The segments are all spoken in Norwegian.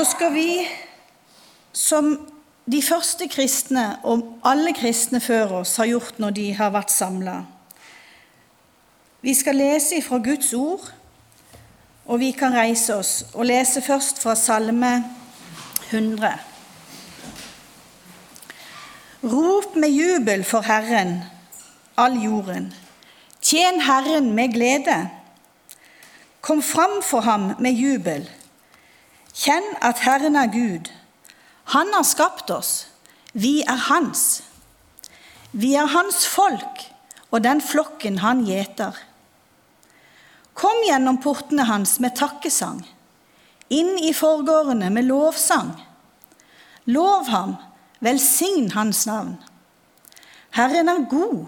Da skal vi, som de første kristne og alle kristne før oss har gjort når de har vært samla Vi skal lese fra Guds ord, og vi kan reise oss og lese først fra Salme 100. Rop med jubel for Herren, all jorden. Tjen Herren med glede. Kom fram for ham med jubel. Kjenn at Herren er Gud. Han har skapt oss. Vi er hans. Vi er hans folk og den flokken han gjeter. Kom gjennom portene hans med takkesang, inn i forgårdene med lovsang. Lov ham, velsign hans navn. Herren er god.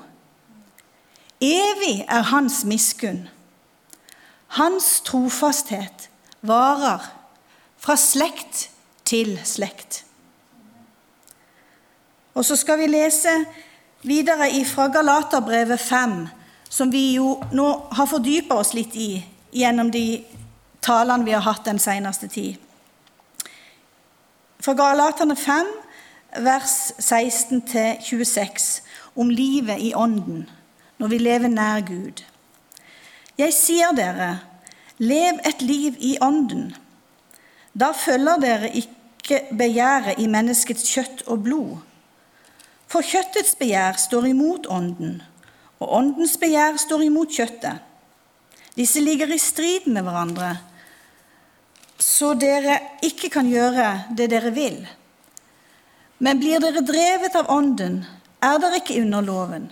Evig er hans miskunn. Hans trofasthet varer fra slekt til slekt. Og så skal vi lese videre fra Galaterbrevet 5, som vi jo nå har fordypa oss litt i gjennom de talene vi har hatt den seneste tid. Fra Galaterne 5, vers 16-26, om livet i Ånden når vi lever nær Gud. Jeg sier dere, lev et liv i Ånden. Da følger dere ikke begjæret i menneskets kjøtt og blod. For kjøttets begjær står imot Ånden, og Åndens begjær står imot kjøttet. Disse ligger i strid med hverandre, så dere ikke kan gjøre det dere vil. Men blir dere drevet av Ånden, er dere ikke under loven.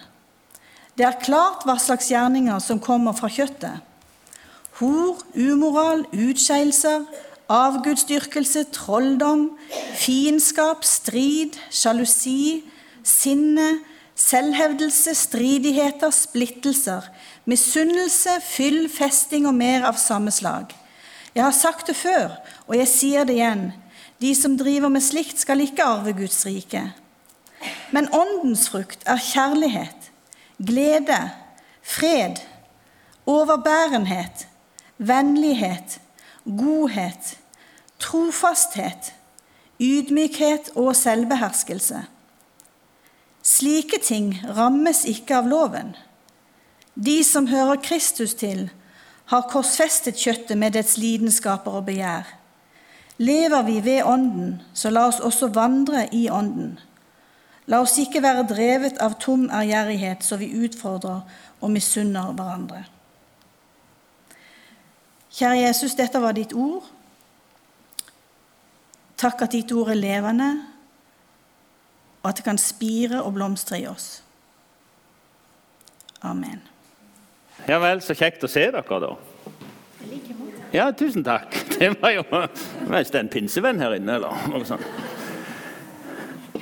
Det er klart hva slags gjerninger som kommer fra kjøttet. Hor, umoral, utskeielser, avgudsdyrkelse, trolldom, fiendskap, strid, sjalusi, sinne, selvhevdelse, stridigheter, splittelser, misunnelse, fyll, festing og mer av samme slag. Jeg har sagt det før, og jeg sier det igjen. De som driver med slikt, skal ikke arve Guds rike. Men åndens frukt er kjærlighet glede, fred, overbærenhet, vennlighet, godhet, trofasthet, ydmykhet og selvbeherskelse. Slike ting rammes ikke av loven. De som hører Kristus til, har korsfestet kjøttet med dets lidenskaper og begjær. Lever vi ved Ånden, så la oss også vandre i Ånden. La oss ikke være drevet av tom ærgjerrighet, så vi utfordrer og misunner hverandre. Kjære Jesus, dette var ditt ord. Takk at ditt ord er levende, og at det kan spire og blomstre i oss. Amen. Ja vel, så kjekt å se dere, da. Ja, tusen takk. Det var jo mest en pinsevenn her inne, eller noe sånt.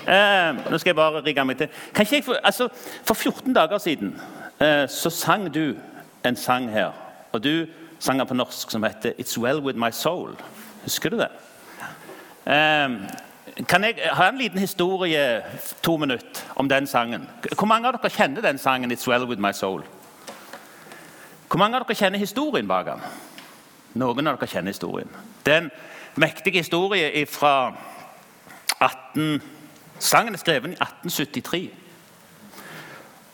Eh, nå skal jeg bare rigge meg til. Jeg, altså, for 14 dager siden eh, så sang du en sang her. Og du sang den på norsk som heter 'It's Well With My Soul'. Husker du det? Eh, kan jeg ha en liten historie, to minutter, om den sangen? Hvor mange av dere kjenner den sangen 'It's Well With My Soul'? Hvor mange av dere kjenner historien bak den? Noen av dere kjenner historien. Det er en mektig historie fra 18... Sangen er skrevet i 1873.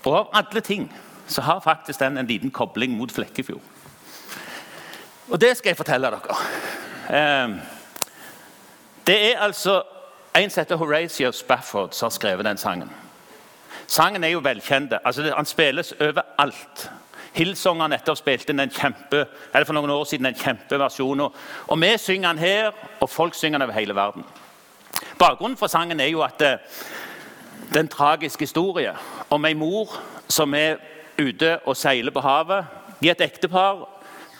Og av alle ting så har faktisk den en liten kobling mot Flekkefjord. Og det skal jeg fortelle dere. Ehm, det er altså en som heter Horatio Spafford, som har skrevet den sangen. Sangen er jo velkjent. Altså, han spilles overalt. Hillsong har nettopp spilt inn en kjempe, eller for noen år siden en kjempeversjon. Og vi synger den her, og folk synger den over hele verden. Bakgrunnen for sangen er jo at det, det er en tragisk historie om ei mor som er ute og seiler på havet. De er et ektepar.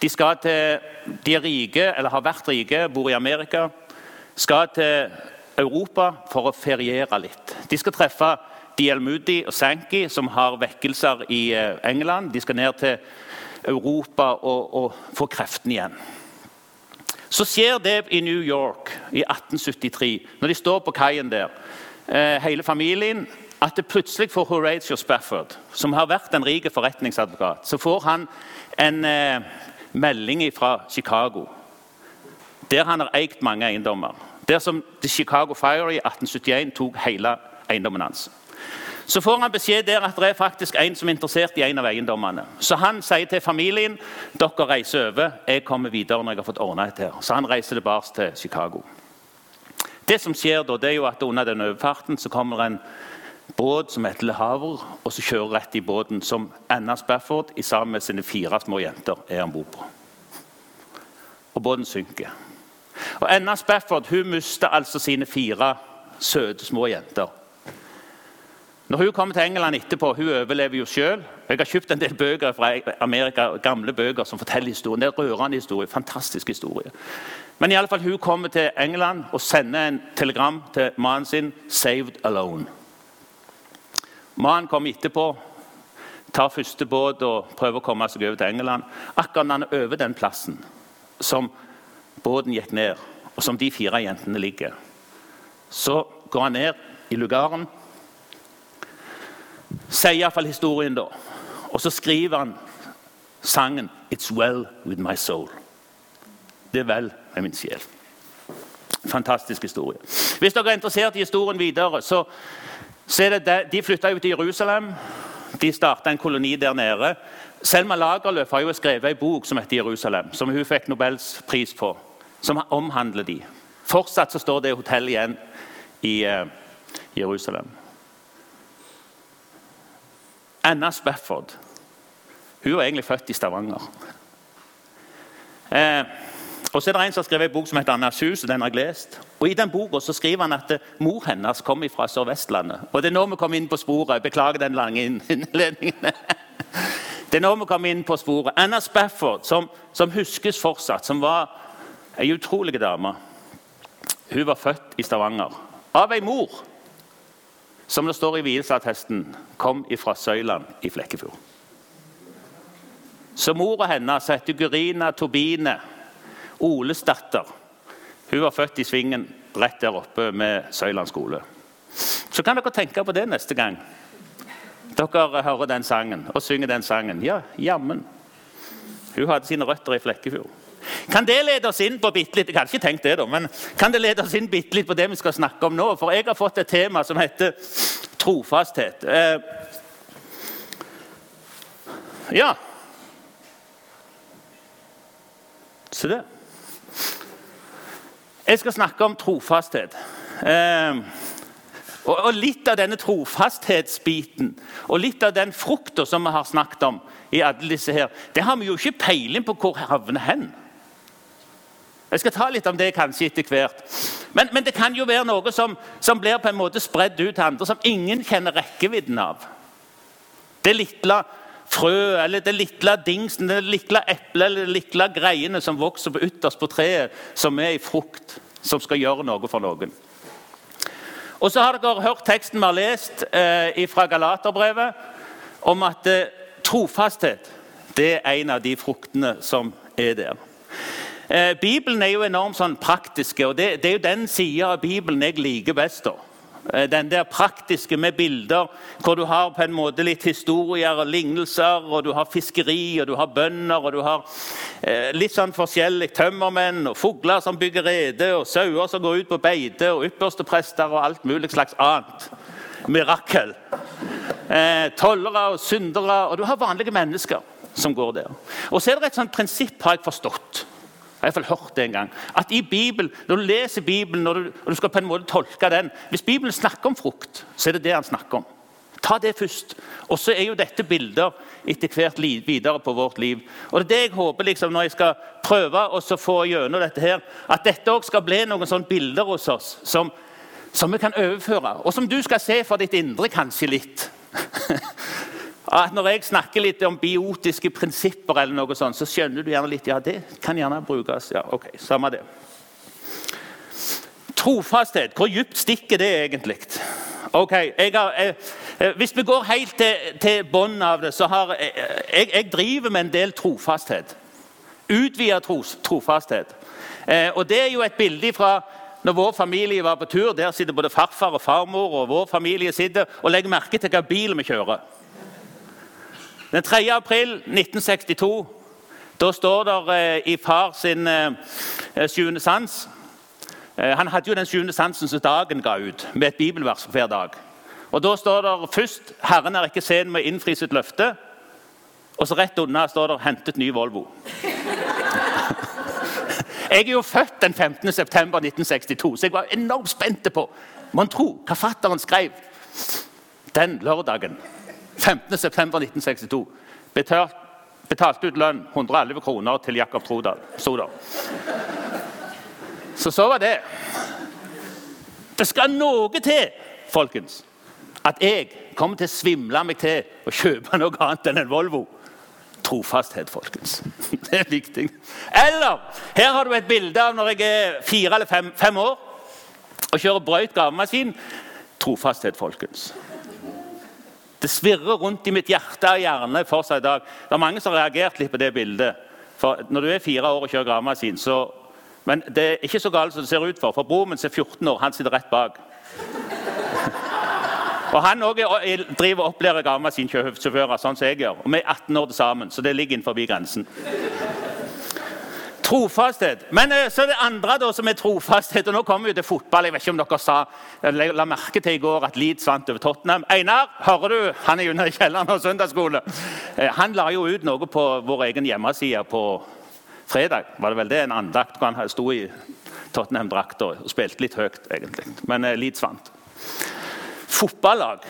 De, til, de er rike, eller har vært rike, bor i Amerika. Skal til Europa for å feriere litt. De skal treffe D.L. Moody og Sankey, som har vekkelser i eh, England. De skal ned til Europa og, og få kreftene igjen. Så skjer det i New York i 1873, når de står på kaien der, eh, hele familien, at det plutselig får Horatio Spafford, som har vært en rik forretningsadvokat, så får han en eh, melding fra Chicago. der han har eid mange eiendommer. Der som The Chicago Fire i 1871 tok hele eiendommen hans. Så får han beskjed der at det er faktisk en som er interessert i en av eiendommene. Så han sier til familien dere reiser over, jeg kommer videre når jeg har fått ordna dette. her. Så han reiser tilbake til Chicago. Det som skjer da, det er jo at Under den overfarten så kommer en båt som heter Le Havre, og så kjører rett i båten som Anna Spafford sammen med sine fire små jenter er om bord på. Og båten synker. Og Anna Spafford hun mister altså sine fire søte små jenter. Når hun kommer til England etterpå, hun overlever jo selv. Jeg har kjøpt en del bøker fra Amerika, gamle bøker som forteller historien. Det er rørende historie, fantastisk historie. Men i alle fall, hun kommer til England og sender en telegram til mannen sin 'Saved Alone'. Mannen kommer etterpå, tar første båt og prøver å komme seg over til England. Akkurat når han er over den plassen som båten gikk ned, og som de fire jentene ligger, så går han ned i lugaren sier iallfall historien da. Og så skriver han sangen 'It's Well With My Soul'. Det er vel med min sjel. Fantastisk historie. Hvis dere er interessert i historien videre, så, det de, flytta jo til Jerusalem. De starta en koloni der nede. Selma Lagerlöf har jo skrevet en bok som heter 'Jerusalem', som hun fikk Nobels pris på, som omhandler de. Fortsatt så står det hotell igjen i eh, Jerusalem. Anna Spafford hun var egentlig født i Stavanger. Eh, og så er det en som har skrevet en bok som heter 'Annas hus'. den har jeg lest. Og I den boka så skriver han at mor hennes kom fra Sør-Vestlandet. Og Det er nå vi kommer inn på sporet. Beklager den lange innledningen. Det er nå vi kommer inn på sporet. Anna Spafford, som, som huskes fortsatt, som var ei utrolig dame. Hun var født i Stavanger av ei mor som det står i vielsesattesten, kom fra Søyland i Flekkefjord. Så mora hennes heter Gurina Tobine Oles datter. Hun var født i Svingen rett der oppe med Søyland skole. Så kan dere tenke på det neste gang dere hører den sangen og synger den sangen. Ja, jammen. Hun hadde sine røtter i Flekkefjord. Kan det lede oss inn på bitte litt, Jeg hadde ikke tenkt det da, men kan det lede oss inn bitte litt på det vi skal snakke om nå? For jeg har fått et tema som heter trofasthet. Eh, ja Se det. Jeg skal snakke om trofasthet. Eh, og, Litt av denne trofasthetsbiten og litt av den frukta som vi har snakket om, i alle disse her, det har vi jo ikke peiling på hvor havner hen. Jeg skal ta litt om det kanskje etter hvert. Men, men, det kan jo være noe som, som blir på en måte spredd ut til andre, som ingen kjenner rekkevidden av. Det lille frø, eller det lille dingsen, det lille eplet eller det lille greiene som vokser på ytterst på treet, som er i frukt, som skal gjøre noe for noen. Og så har dere hørt teksten vi har lest eh, fra Galaterbrevet, om at eh, trofasthet det er en av de fruktene som er der. Eh, Bibelen er jo enormt sånn praktisk, og det, det, er jo den sida av Bibelen jeg liker best. da. Eh, den der praktiske med bilder, hvor du har på en måte litt historier og lignelser. og Du har fiskeri, og du har bønder, og du har eh, litt sånn forskjellig tømmermenn og fugler som bygger rede, og sauer som går ut på beite, og yppersteprester og alt mulig slags annet. Mirakel. Eh, tollere og syndere, og du har vanlige mennesker som går der. Og så er det et sånt prinsipp, har jeg forstått har iallfall hørt det en gang. At i Bibelen, Når du leser Bibelen når du, og du skal på en måte tolke den Hvis Bibelen snakker om frukt, så er det det han snakker om. Ta det først. Og så er jo dette bilder etter hvert videre på vårt liv. Og det er det jeg håper liksom, når jeg skal prøve å få gjennom dette her, at dette òg skal bli noen sånne bilder hos oss som, som vi kan overføre. Og som du skal se for ditt indre kanskje litt. at Når jeg snakker litt om biotiske prinsipper, eller noe sånt, så skjønner du gjerne litt ja, det kan gjerne brukes. Ja, ok, Samme det. Trofasthet, hvor dypt stikker det egentlig? Ok, jeg har, jeg, eh, Hvis vi går helt til, til bunnen av det, så har jeg, jeg, jeg, driver med en del trofasthet. Utvida tros, trofasthet. Eh, og Det er jo et bilde fra når vår familie var på tur. Der sitter både farfar og farmor og vår familie sitter og legger merke til hvilken bil vi kjører. Den 3. april 1962 Da står det eh, i far sin eh, sjuende sans eh, Han hadde jo den sjuende sansen som dagen ga ut, med et bibelvers hver dag. Og Da står det først 'Herren er ikke sen med å innfri sitt løfte'. Og så rett unna står det 'hentet ny Volvo'. Jeg er jo født den 15. september 1962, så jeg var enormt spent på Mon tro hva fatteren skrev den lørdagen. 15. september 1962. Betalt, betalte ut lønn 111 kroner til Jakob. Så, så så var det. Det skal noe til, folkens, at jeg kommer til å svimle meg til å kjøpe noe annet enn en Volvo. Trofasthet, folkens. Det er viktig. Eller her har du et bilde av når jeg er fire eller fem, fem år og kjører brøyt gravemaskin. Trofasthet, folkens. Det svirrer rundt i mitt hjerte og hjerne fortsatt i dag. Det er mange som har reagert litt på det bildet. For når du er fire år og kjører gravemaskin, så Men det er ikke så galt som det ser ut for. For broren min er 14 år, han sitter rett bak. Og Han også driver og opplærer gravemaskinsjåfører, sånn som jeg gjør. Og Vi er 18 år til sammen, så det ligger innenfor grensen. Trofasthet. Men eh, så er det andre da, som er trofasthet. og Nå kommer vi til fotball. Jeg vet ikke om dere sa, la merke til i går at Leeds vant over Tottenham. Einar, hører du? Han er under i kjelleren av søndagsskole. Eh, han la jo ut noe på vår egen hjemmeside på fredag. var det vel det, En andakt hvor han sto i Tottenham-drakt og spilte litt høyt, egentlig. Men eh, Leeds vant. Fotballag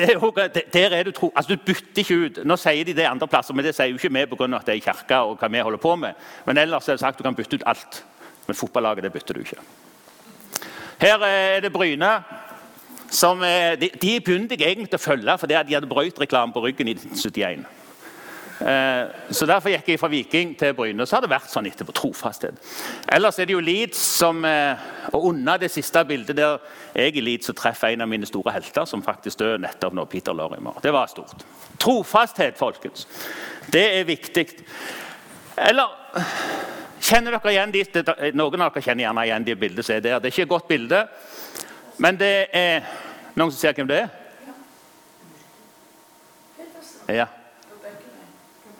er jo, der er du, tro, altså du bytter ikke ut Nå sier de det andre plasser, men det sier jo ikke vi pga. at det er i og hva vi holder på med. Men ellers er det sagt du kan bytte ut alt. Men fotballaget det bytter du ikke. Her er det Bryne. Som, de, de begynte jeg egentlig å følge fordi de hadde brøytreklame på ryggen i 1971. Eh, så Derfor gikk jeg fra Viking til Bryne. Så har det vært sånn etterpå. Trofasthet. Ellers er det jo Leeds som eh, Og under det siste bildet der jeg i Leeds treffer en av mine store helter, som faktisk døde nettopp nå, Peter Lorimer. Det var stort. Trofasthet, folkens. Det er viktig. Eller Kjenner dere igjen de, Noen av dere kjenner gjerne igjen de bildene som er der. Det er ikke et godt bilde, men det er Noen som ser hvem det er? Ja.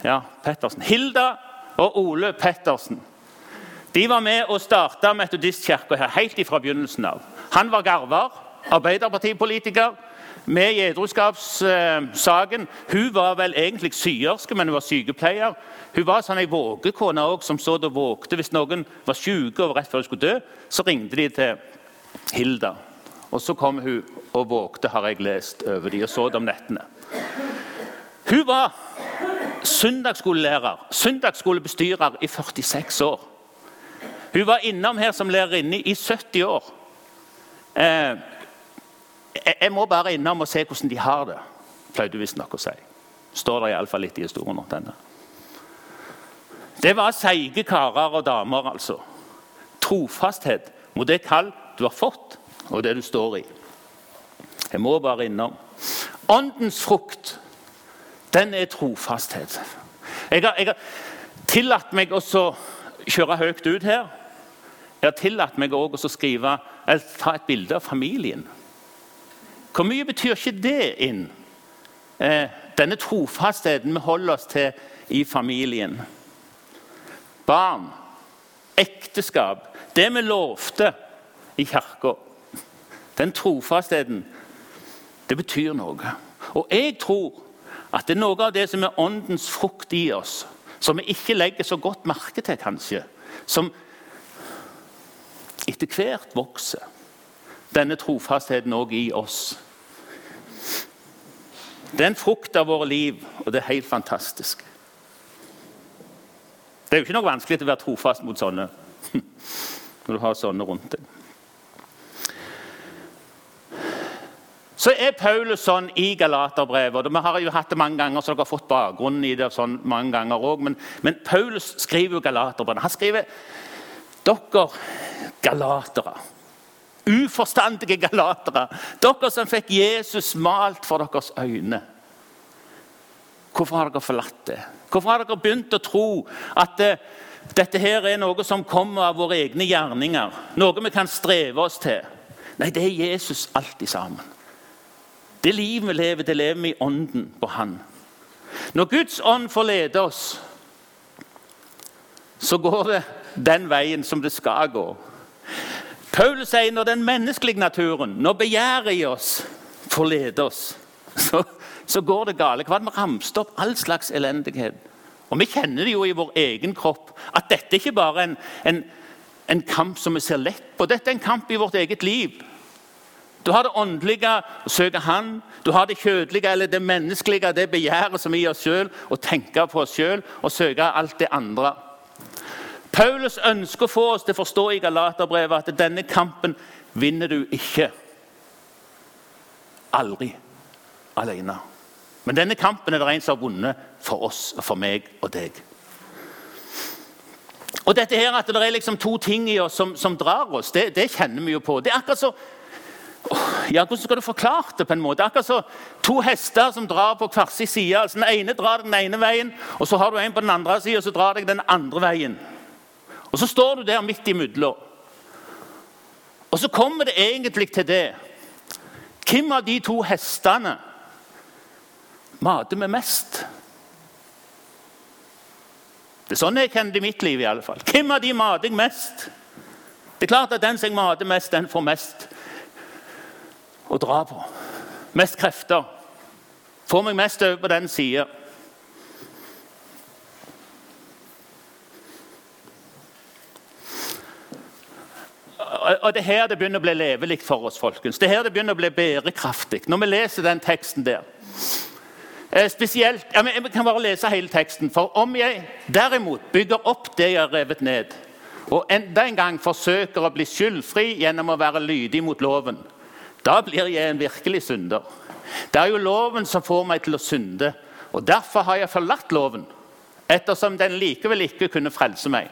Ja, Pettersen. Hilda og Ole Pettersen. De var med og starta Metodistkirka her helt fra begynnelsen av. Han var garver, arbeiderpartipolitiker, med gjedroskapssaken. Hun var vel egentlig syerske, men hun var sykepleier. Hun var sånn ei vågekone også, som så og vågte. Hvis noen var syke og rett før hun skulle dø, så ringte de til Hilda. Og så kom hun og vågte, har jeg lest over de, og så det om nettene. Hun var søndagsskolelærer, søndagsskolebestyrer i 46 år. Hun var innom her som lærerinne i 70 år. Eh, jeg må bare innom og se hvordan de har det, pleide visstnok å si. Står det iallfall litt i historien om denne. Det var seige karer og damer, altså. Trofasthet mot det kall du har fått, og det du står i. Jeg må bare innom. Åndens frukt den er trofasthet. Jeg har, jeg har tillatt meg å kjøre høyt ut her. Jeg har tillatt meg også å skrive, ta et bilde av familien. Hvor mye betyr ikke det inn? Eh, denne trofastheten vi holder oss til i familien. Barn, ekteskap, det vi lovte i kirka. Den trofastheten, det betyr noe. Og jeg tror at det er noe av det som er åndens frukt i oss, som vi ikke legger så godt merke til, kanskje, som etter hvert vokser. Denne trofastheten òg i oss. Det er en frukt av våre liv, og det er helt fantastisk. Det er jo ikke noe vanskelig å være trofast mot sånne når du har sånne rundt deg. Så er Paulus sånn i Galaterbrevet. Vi har jo hatt det mange ganger, så dere har fått bakgrunnen i det sånn mange ganger også, men, men, Paulus skriver jo Galaterbrevet. Han skriver dere galatere. Uforstandige galatere. Dere som fikk Jesus malt for deres øyne. Hvorfor har dere forlatt det? Hvorfor har dere begynt å tro at det, dette her er noe som kommer av våre egne gjerninger? Noe vi kan streve oss til? Nei, det er Jesus alltid sammen. Det livet vi lever, det lever vi i ånden på Han. Når Guds ånd får lede oss, så går det den veien som det skal gå. Paulus sier når den menneskelige naturen, når begjæret i oss, får lede oss, så, så går det gale. Hva hadde vi ramset opp? All slags elendighet. Og Vi kjenner det jo i vår egen kropp at dette ikke bare en, en, en kamp som vi ser lett på. Dette er en kamp i vårt eget liv. Du har det åndelige, å søke Han. Du har det kjødelige eller det menneskelige, det begjæret som vi gir oss sjøl, å tenke på oss sjøl og søke alt det andre. Paulus ønsker å få oss til å forstå i Galaterbrevet at denne kampen vinner du ikke. Aldri alene. Men denne kampen er det en som har vunnet for oss og for meg og deg. Og dette her At det er liksom to ting i oss som, som drar oss, det, det, kjenner vi jo på. Det er akkurat så ja, Hvordan skal du forklare det? på en måte? Akkurat så To hester som drar på hver sin side. Altså, den ene drar den ene veien, og så har du en på den andre siden, og så drar deg den andre veien. Og Så står du der midt imellom. Og så kommer det egentlig til det. Hvem av de to hestene mater vi mest? Det er sånn jeg kjenner det i mitt liv. i alle fall. Hvem av de mater jeg mest? Det er klart at Den som jeg mater mest, den får mest å dra på. Mest krefter. Får meg mest over på den sida. og Det er her det begynner å bli levelig for oss. folkens. Det er her det begynner å bli bærekraftig. Når vi leser den teksten der. Eh, spesielt, ja, men Jeg kan bare lese hele teksten. For om jeg derimot bygger opp det jeg har revet ned, og enda en gang forsøker å bli skyldfri gjennom å være lydig mot loven, da blir jeg en virkelig synder. Det er jo loven som får meg til å synde, og derfor har jeg forlatt loven, ettersom den likevel ikke kunne frelse meg.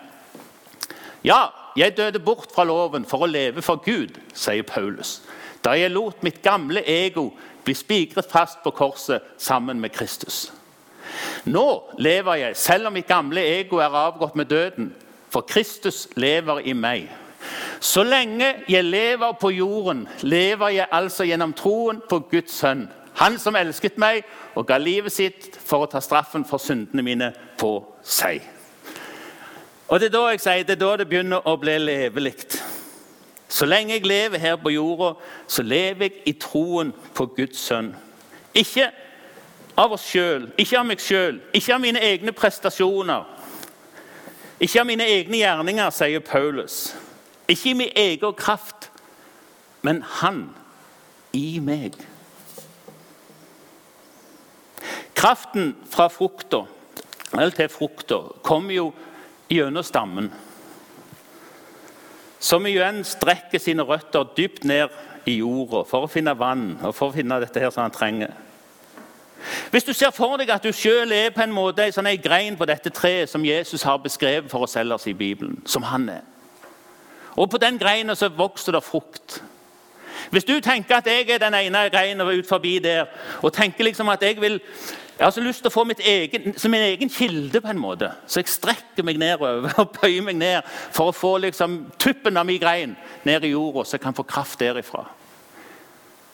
Ja, jeg døde bort fra loven for å leve for Gud, sier Paulus. Da jeg lot mitt gamle ego bli spikret fast på korset sammen med Kristus. Nå lever jeg, selv om mitt gamle ego er avgått med døden, for Kristus lever i meg. Så lenge jeg lever på jorden, lever jeg altså gjennom troen på Guds sønn. Han som elsket meg og ga livet sitt for å ta straffen for syndene mine på seg. Og Det er da jeg sier, det er da det begynner å bli levelig. Så lenge jeg lever her på jorda, så lever jeg i troen på Guds sønn. Ikke av oss sjøl, ikke av meg sjøl, ikke av mine egne prestasjoner. Ikke av mine egne gjerninger, sier Paulus. Ikke i min egen kraft, men Han i meg. Kraften fra frukta, eller til frukta, kommer jo gjennom stammen. Som igjen strekker sine røtter dypt ned i jorda for å finne vann og for å finne dette her som han trenger. Hvis du ser for deg at du sjøl er på en måte en sånn grein på dette treet som Jesus har beskrevet for oss ellers i Bibelen, som han er. Og på den greina så vokser det frukt. Hvis du tenker at jeg er den ene greina ut forbi der, og tenker liksom at jeg vil jeg har så lyst til å få mitt egen, som min egen kilde, på en måte. Så jeg strekker meg nedover og bøyer meg ned for å få liksom, tuppen av min grein ned i jorda, så jeg kan få kraft derifra.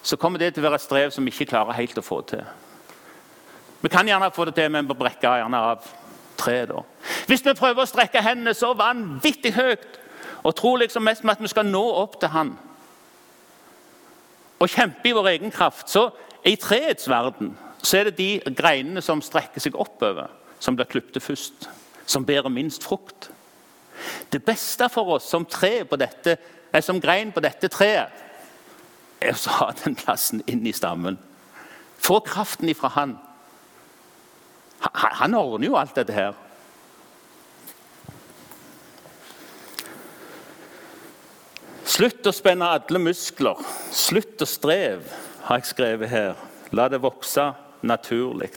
Så kommer det til å være et strev som vi ikke klarer helt å få til. Vi kan gjerne få det til, men vi brekker gjerne av treet. da. Hvis vi prøver å strekke hendene så vanvittig høyt og tror liksom mest med at vi skal nå opp til Han og kjempe i vår egen kraft, så i treets verden så er det de greinene som strekker seg oppover, som blir klippet først. Som bærer minst frukt. Det beste for oss som, dette, som grein på dette treet, er å ha den plassen inn i stammen. Få kraften ifra han. Han ordner jo alt dette her. Slutt å spenne alle muskler. Slutt å streve, har jeg skrevet her. La det vokse naturlig.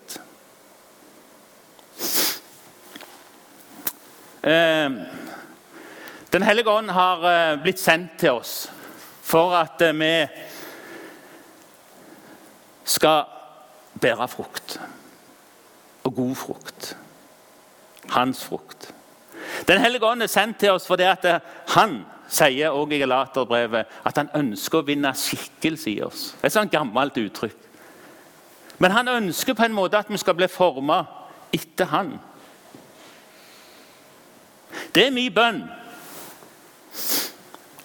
Eh, Den hellige ånd har eh, blitt sendt til oss for at eh, vi skal bære frukt. Og god frukt. Hans frukt. Den hellige ånd er sendt til oss fordi at han sier også i Galaterbrevet at han ønsker å vinne skikkelse i oss. Et sånt gammelt uttrykk. Men han ønsker på en måte at vi skal bli forma etter han. Det er min bønn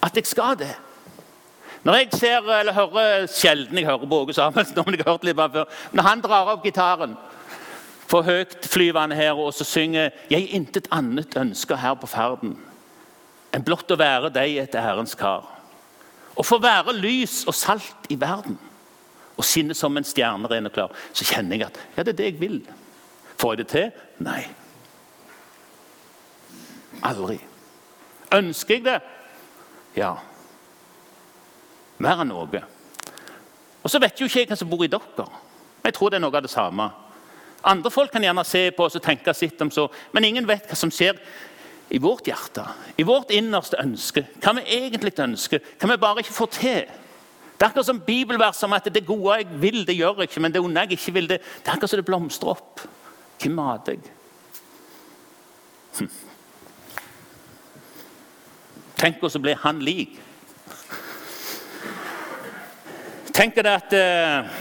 at jeg skal det. Når jeg ser, eller hører Sjelden jeg hører Båge Samuelsen, men jeg har hørt litt bare før. Når han drar opp gitaren for høyt flyvende her og så synger 'Jeg intet annet ønsker her på ferden' enn blott å være deg et ærens kar. Og få være lys og salt i verden og skinne som en stjerne ren og klar, så kjenner jeg at ja, det er det jeg vil. Får jeg det til? Nei. Aldri. Ønsker jeg det? Ja. Mer enn noe. Og så vet jo ikke jeg hvem som bor i dere. Jeg tror det er noe av det samme. Andre folk kan gjerne se på oss og tenke sitt om så, men ingen vet hva som skjer i vårt hjerte, i vårt innerste ønske. Hva vi egentlig ønsker, hva vi bare ikke får til. Det er akkurat som bibelvers om at det gode jeg vil, det gjør jeg ikke, men det onde jeg ikke vil, det, det er akkurat som det blomstrer opp. Hvem mater jeg? Hm. Tenk oss å bli han lik. Tenk deg at eh,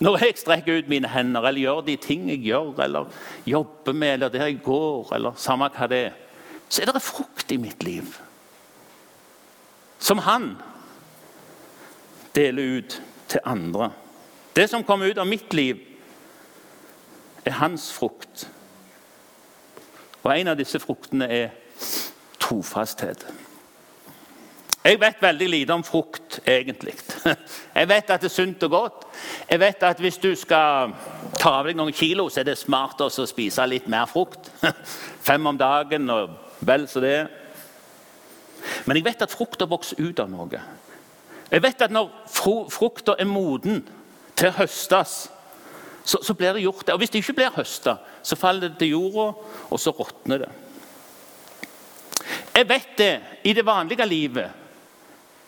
når jeg strekker ut mine hender eller gjør de ting jeg gjør, eller jobber med, eller der jeg går, eller samme hva det er, så er det frukt i mitt liv. Som han deler ut til andre. Det som kommer ut av mitt liv, er hans frukt. Og en av disse fruktene er trofasthet. Jeg vet veldig lite om frukt, egentlig. Jeg vet at det er sunt og godt. Jeg vet at hvis du skal ta av deg noen kilo, så er det smart å spise litt mer frukt. Fem om dagen og vel så det. Men jeg vet at frukta vokser ut av noe. Jeg vet at når frukta er moden til å høstes, så, så, blir det gjort det. Og hvis det ikke blir høsta, så faller det til jorda, og så råtner det. Jeg vet det i det vanlige livet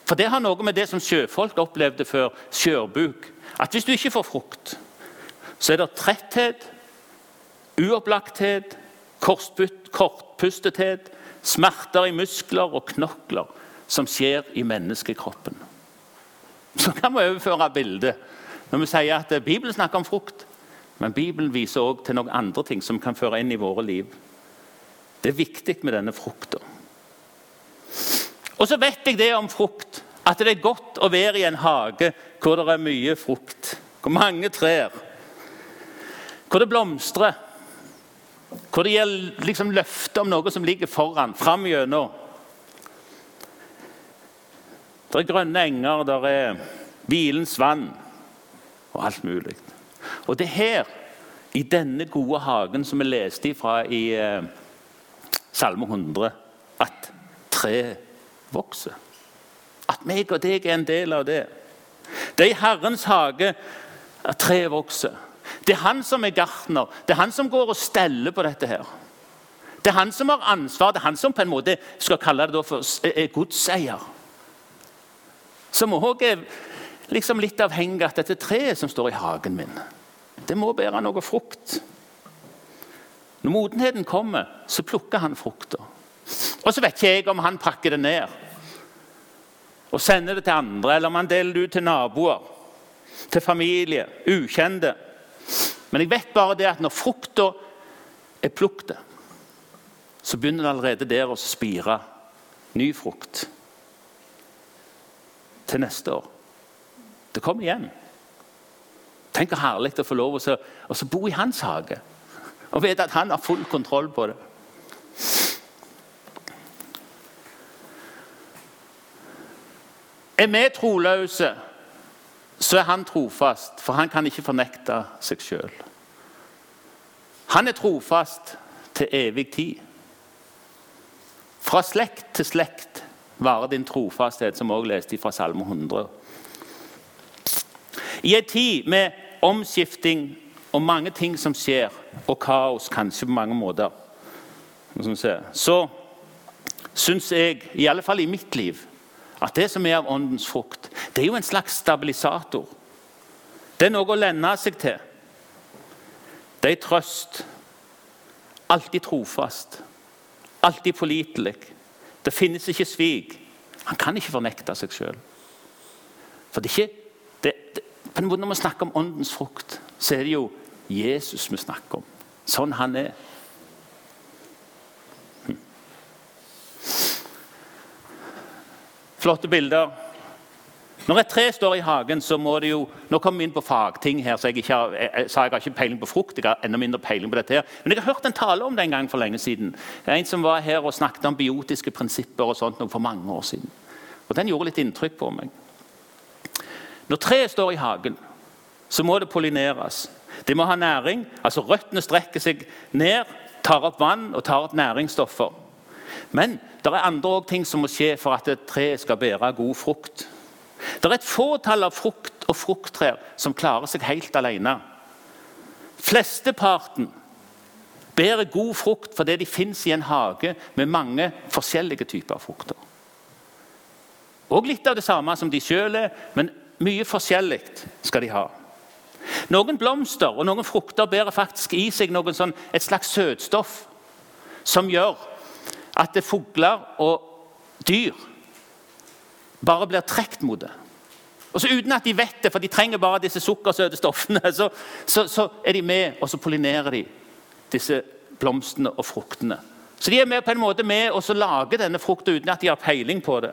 for det har noe med det som sjøfolk opplevde før skjørbuk. At hvis du ikke får frukt, så er det tretthet, uopplagthet, kortpustethet, smerter i muskler og knokler som skjer i menneskekroppen. Så kan vi overføre bildet når vi sier at Bibelen snakker om frukt. Men Bibelen viser også til noen andre ting som kan føre inn i våre liv. Det er viktig med denne frukta. Og så vet jeg det om frukt, at det er godt å være i en hage hvor det er mye frukt, hvor mange trær, hvor det blomstrer, hvor det gir liksom løfte om noe som ligger foran, fram gjennom. Det er grønne enger, det er hvilens vann og alt mulig. Og det er her, i denne gode hagen som vi leste ifra i eh, Salme 100, at treet vokser. At meg og deg er en del av det. Det er i Herrens hage at treet vokser. Det er han som er gartner. Det er han som går og steller på dette. her. Det er han som har ansvar. Det er han som på en måte skal kalle det for er godseier. Som òg er liksom litt avhengig av dette treet som står i hagen min. Det må bære noe frukt. Når modenheten kommer, så plukker han frukta. Og så vet ikke jeg om han pakker det ned og sender det til andre, eller om han deler det ut til naboer, til familie, ukjente. Men jeg vet bare det at når frukta er plukket, så begynner det allerede der å spire ny frukt til neste år. Det kommer igjen. Tenk så herlig å få lov å bo i hans hage og vite at han har full kontroll på det. Er vi troløse, så er han trofast, for han kan ikke fornekte seg sjøl. Han er trofast til evig tid. Fra slekt til slekt varer din trofasthet, som vi også leste fra Salme 100. I en tid med omskifting og mange ting som skjer, og kaos kanskje på mange måter, så syns jeg, i alle fall i mitt liv, at det som er av åndens frukt, det er jo en slags stabilisator. Det er noe å lenne seg til. Det er trøst. Alltid trofast. Alltid pålitelig. Det finnes ikke svik. Han kan ikke fornekte seg sjøl. For Når vi snakker om åndens frukt, så er det jo Jesus vi snakker om. Sånn han er. Flotte bilder. Når et tre står i hagen, så må det jo Nå kommer vi inn på fagting her, så jeg, har, jeg, sa jeg har ikke peiling på frukt. jeg har enda mindre peiling på dette her. Men jeg har hørt en tale om det en gang for lenge siden. En som var her og snakket om biotiske prinsipper og sånt for mange år siden. Og Den gjorde litt inntrykk på meg. Når treet står i hagen, så må det pollineres. Det må ha næring. altså Røttene strekker seg ned, tar opp vann og tar opp næringsstoffer. Men det er andre ting som må skje for at et tre skal bære god frukt. Det er et fåtall av frukt og frukttrær som klarer seg helt alene. Flesteparten bærer god frukt fordi de fins i en hage med mange forskjellige typer frukter. Og litt av det samme som de sjøl er, men mye forskjellig skal de ha. Noen blomster og noen frukter bærer faktisk i seg sånn, et slags søtstoff som gjør at fugler og dyr bare blir trukket mot det. Og så Uten at de vet det, for de trenger bare disse sukkersøte stoffene, så, så, så er de med og så pollinerer de disse blomstene og fruktene. Så de er med på en måte med å lage denne frukta uten at de har peiling på det.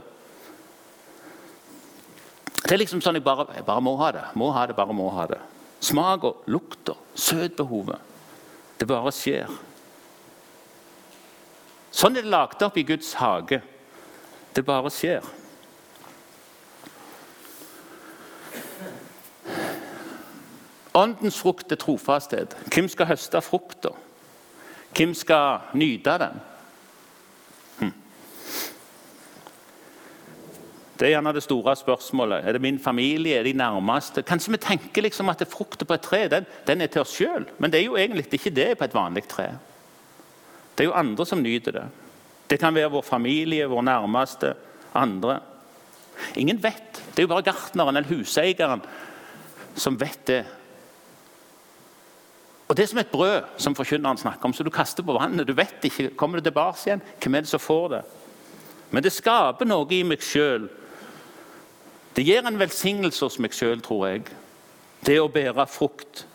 Det er liksom sånn jeg bare, jeg bare må ha det. Må ha det, bare må ha det. Smaker, lukter, søtbehovet. Det bare skjer. Sånn er det lagt opp i Guds hage. Det bare skjer. Åndens frukt er trofasthet. Hvem skal høste frukta? Hvem skal nyte den? Hm. Det er gjerne det store spørsmålet. Er det min familie? Er de nærmeste? Kanskje vi tenker liksom at frukta på et tre den, den, er til oss sjøl, men det er jo egentlig ikke det på et vanlig tre. Det er jo andre som nyter det. Det kan være vår familie, vår nærmeste, andre. Ingen vet. Det er jo bare gartneren eller huseieren som vet det. Og Det er som et brød som forkynneren snakker om, så du kaster på vannet. Du vet ikke, Kommer det tilbake igjen? Hvem er det som får det? Men det skaper noe i meg sjøl. Det gir en velsignelse hos meg sjøl, tror jeg. Det å bære frukt.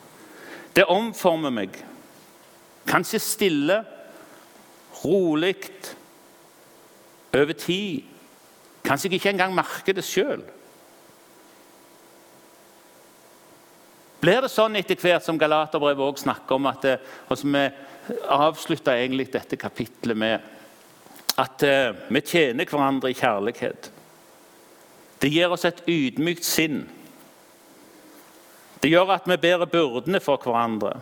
Det omformer meg. Kanskje stille, rolig, over tid. Kanskje jeg ikke engang merker det sjøl. Blir det sånn etter hvert som Galaterbrevet også snakker om, at det, og som vi avslutter egentlig dette kapitlet med, at uh, vi tjener hverandre i kjærlighet? Det gir oss et ydmykt sinn. Det gjør at vi bærer byrdene for hverandre.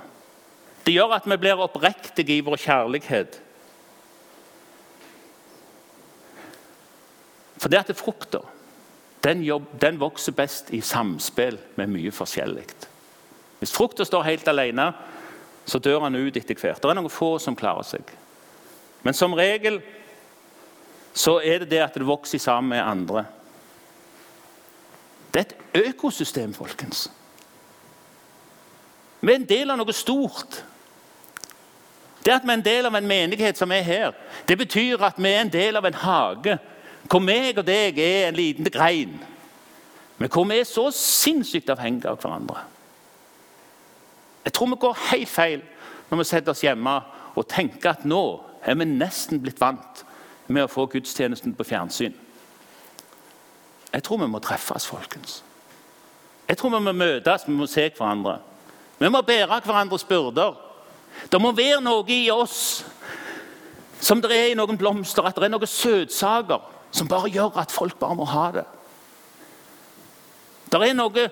Det gjør at vi blir oppriktige i vår kjærlighet. For det at frukta den, den vokser best i samspill med mye forskjellig. Hvis frukta står helt alene, så dør han ut etter hvert. Det er noen få som klarer seg. Men som regel så er det det at det vokser sammen med andre. Det er et økosystem, folkens. Vi er en del av noe stort. Det at vi er en del av en menighet som er her, det betyr at vi er en del av en hage hvor meg og deg er en liten grein, men hvor vi er så sinnssykt avhengige av hverandre. Jeg tror vi går helt feil når vi setter oss hjemme og tenker at nå er vi nesten blitt vant med å få gudstjenesten på fjernsyn. Jeg tror vi må treffes, folkens. Jeg tror vi må møtes, vi må se hverandre. Vi må bære hverandres byrder. Det må være noe i oss som det er i noen blomster, at det er noen søtsaker som bare gjør at folk bare må ha det. Det er noe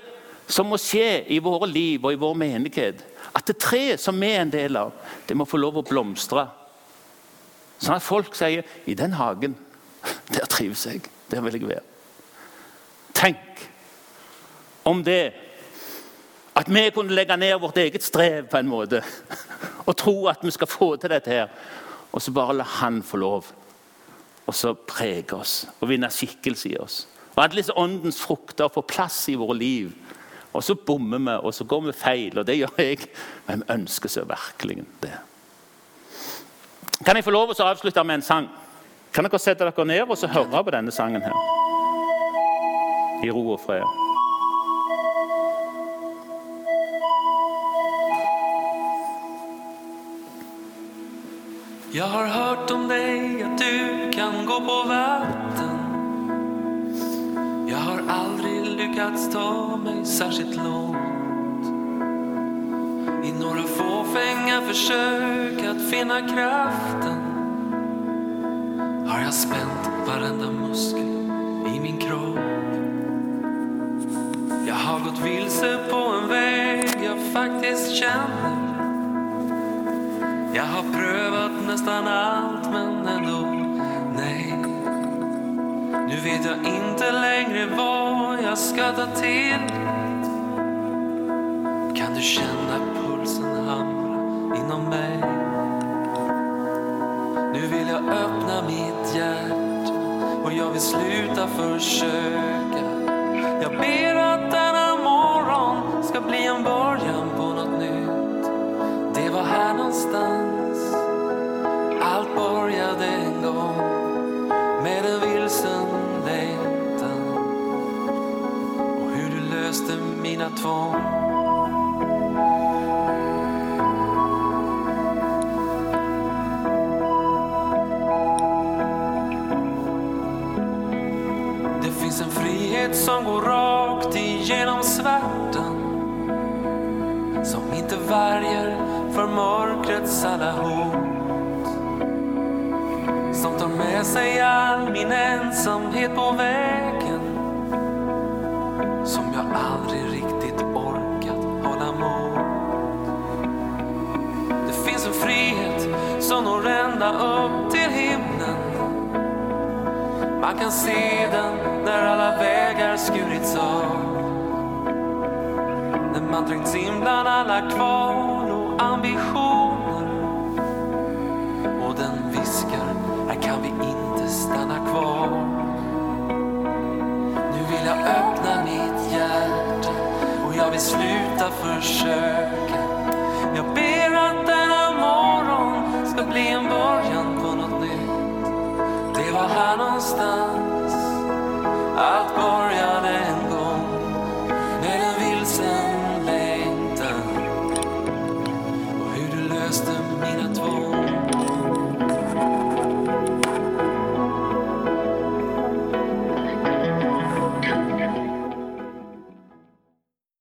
som må skje i våre liv og i vår menighet. At det treet som vi er en del av, det må få lov å blomstre. Sånn at folk sier 'I den hagen, der trives jeg. Der vil jeg være'. Tenk om det at vi kunne legge ned vårt eget strev på en måte og tro at vi skal få til dette her, og så bare la Han få lov og så prege oss og vinne skikkelse i oss. Og at disse åndens frukter får plass i våre liv og så bommer vi, og så går vi feil. Og det gjør jeg. Men vi ønsker seg virkelig det. Kan jeg få lov å avslutte med en sang? Kan dere sette dere ned og så høre på denne sangen her? I ro og fred. Jeg har hørt om deg, at du kan gå på vatten lyckats ta mig särskilt långt. I några fåfänga försök att finna kraften har jag spänt varenda muskel i min kropp. Jag har gått vilse på en väg jag faktiskt känner. Jag har prövat nästan allt men ändå nej. Nu vet jag inte längre vad jag ska ta till. Kan du känna pulsen hamra inom mig? Nu vill jag öppna mitt hjärta och jag vill sluta försöka. Jag ber att denna morgon ska bli en början på något nytt. Det var här någonstans löste mina tvång. Det finns en frihet som går rakt igenom svärtan som inte värjer för mörkrets alla hot som tar med sig all min ensamhet på vägen ända upp till himlen. Man kan se den när alla vägar skurits av. När man trängts in bland alla kval och ambitioner. Och den viskar, här kan vi inte stanna kvar. Nu vill jag öppna mitt hjärta och jag vill sluta försöka bli en början på något nytt. Det var här någonstans att börja